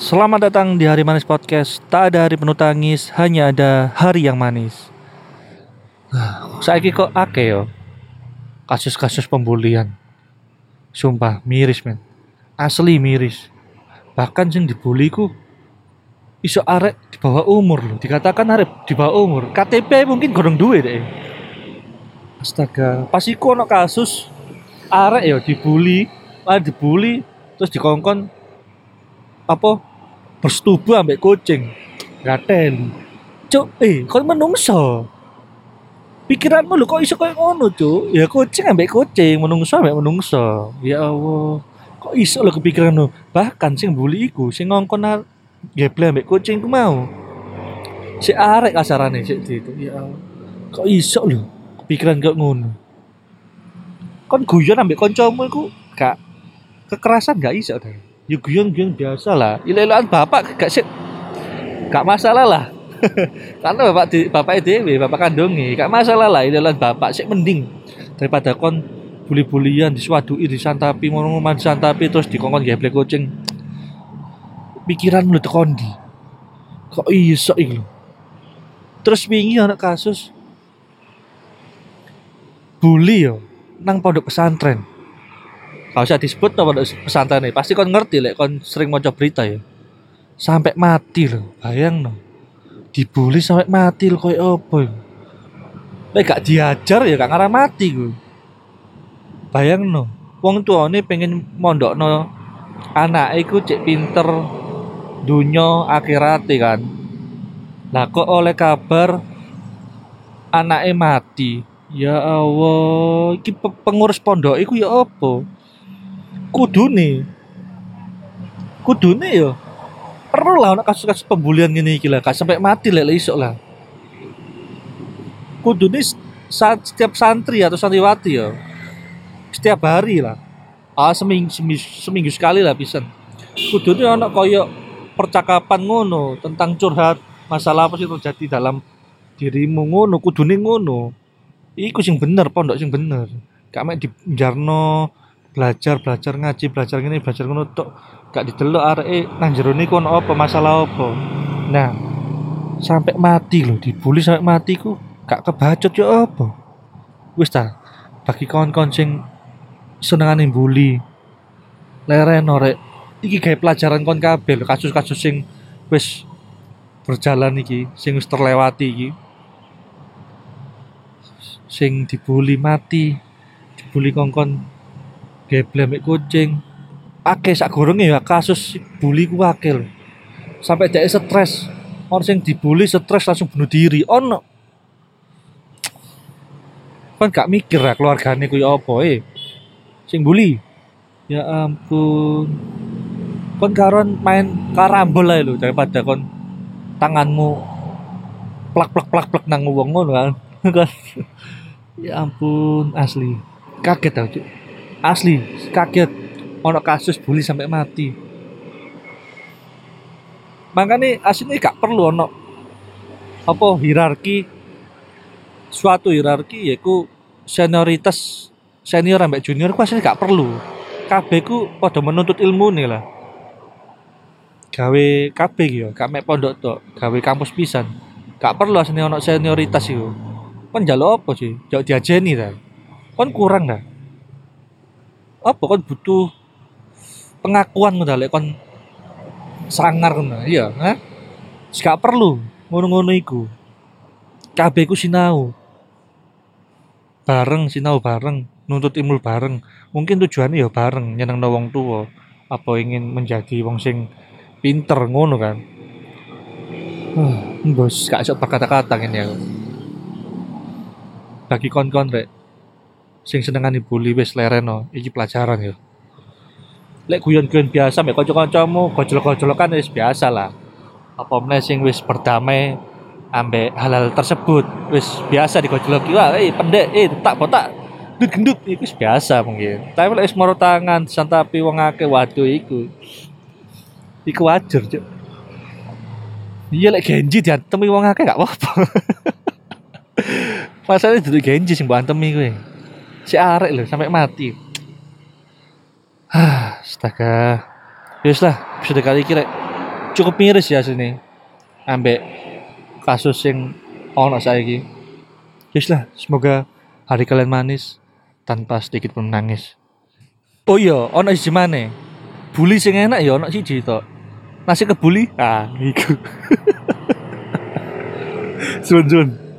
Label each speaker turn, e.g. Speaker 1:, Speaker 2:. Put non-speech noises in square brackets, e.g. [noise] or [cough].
Speaker 1: Selamat datang di Hari Manis Podcast. Tak ada hari penuh tangis, hanya ada hari yang manis. Saya kok akeh yo. Kasus-kasus pembulian. Sumpah miris men. Asli miris. Bahkan sing dibully ku iso arek di bawah umur loh. Dikatakan arek di bawah umur. KTP mungkin gorong duwe deh. Astaga, pas iku ono kasus arek yo dibully, ah dibully terus dikongkon apa bersetubuh ambek kucing. Gatel cuk eh kau menungso? Pikiranmu lu kok iso kayak ngono cuk? Ya kucing ambek kucing menungso ambek menungso. Ya Allah. Kok iso lo kepikiran lu bahkan sing bully iku sing ngongkon geble ambek kucing ku mau. Si arek kasarane sik itu. Ya Allah. Kok iso lo kepikiran kok ngono? Kon guyon ambek kancamu iku gak kekerasan gak iso deh ya guyon-guyon biasa lah. Ilelan bapak gak sih gak masalah lah. [laughs] Karena bapak di bapak dewe bapak kandungi gak masalah lah ilelan bapak sih mending daripada kon bully-bulian diswadui disantapi ngomong disantapi terus dikongkon geblek kucing. Pikiran lu tekon di kok iso iki terus wingi ana kasus bully yo nang pondok pesantren Gak usah disebut no pondok pesantren nih. Pasti kon ngerti lek kon sering maca berita ya. Sampai mati loh, bayang no. Dibully sampai mati loh koyo apa ya. Lek gak diajar ya gak ngarah mati gue. Bayang no. Wong tuane pengen mondokno anak iku cek pinter dunya akhirat kan. Lah kok oleh kabar anaknya mati. Ya Allah, iki pe- pengurus pondok iku ya apa? Kudune. Kudune ya perlu lah kasus-kasus pembulian gini iki lah, gak sampai mati lek lek iso lah. Kudune saat setiap santri atau santriwati ya setiap hari lah. Ah seminggu, seminggu, seminggu sekali lah pisan. Kudune ana koyo percakapan ngono tentang curhat masalah apa sih terjadi dalam dirimu ngono kudune ngono iku sing bener pondok sing bener gak mek dijarno belajar belajar ngaji belajar ngene belajar ngono tok. Gak didelok areke nang jero niku ono apa? Masalah apa? Nah sampai mati loh dibully sampai mati ku gak kebacot ya apa? Wis ta bagi kawan-kawan sing senengane bully lereno rek. Iki gawe pelajaran kon kabeh lho kasus-kasus sing wis berjalan iki sing wis terlewati iki. Sing dibully mati dibully kongkon geblek mek kucing. Akeh sak gorenge ya kasus bully ku akeh lho. sampai dia stres. Orang sing dibully stres langsung bunuh diri. Ono. Kan gak mikir lah keluargane ku ya apa eh. Sing bully. Ya ampun. Kon karon main karambol ae lho daripada kon tanganmu plak plak plak plak nang wong ngono kan Kan. [laughs] ya ampun asli. Kaget tau Cuk. Asli kaget. Ono kasus bully sampai mati. Makanya aslinya gak perlu ono apa hierarki. Suatu hierarki yaitu senioritas senior sampai junior ku aslinya gak perlu. Kabeh ku pada menuntut ilmu nih lah. Gawe kabeh gitu gak mek pondok tok gawe kampus pisan. Gak perlu aslinya ono senioritas itu kan jaluk apa sih? Jaluk diajeni ta? Kan kurang dah apa kan butuh pengakuan ngono lek kon sangar ngono. Iya ha? Gak perlu ngono-ngono iku. Kabeh ku sinau. Bareng sinau bareng nuntut ilmu bareng. Mungkin tujuannya ya bareng nyenengno wong tua apa ingin menjadi wong sing pinter ngono kan? Huh, bos gak iso berkata-kata ngene aku bagi kon-kon rek sing senengane bully wis lereno iki pelajaran ya. Lek guyon-guyon biasa mek kanca-kancamu gojol-gojolokan wis biasa lah. Apa meneh sing wis berdamai ambek halal tersebut wis biasa digojoloki wah eh pendek eh tak botak gendut gendut iku wis biasa mungkin. Tapi lek wis moro tangan santapi wong akeh waduh iku. Iku wajar cuk. Iya lek Genji diantemi wong akeh gak apa-apa. [laughs] Masalahnya duduk Genji sing mbok antemi kowe. Si arek lho sampai mati. Astaga. Yus lah, episode kali iki rek cukup miris ya sini ambek kasus yang ono saiki Yes lah, semoga hari kalian manis tanpa sedikit pun nangis. Oh iya, ono siji maneh. Bully sing enak ya ono siji tok. Nasi kebuli? Ah, iku. [laughs] Sun sun.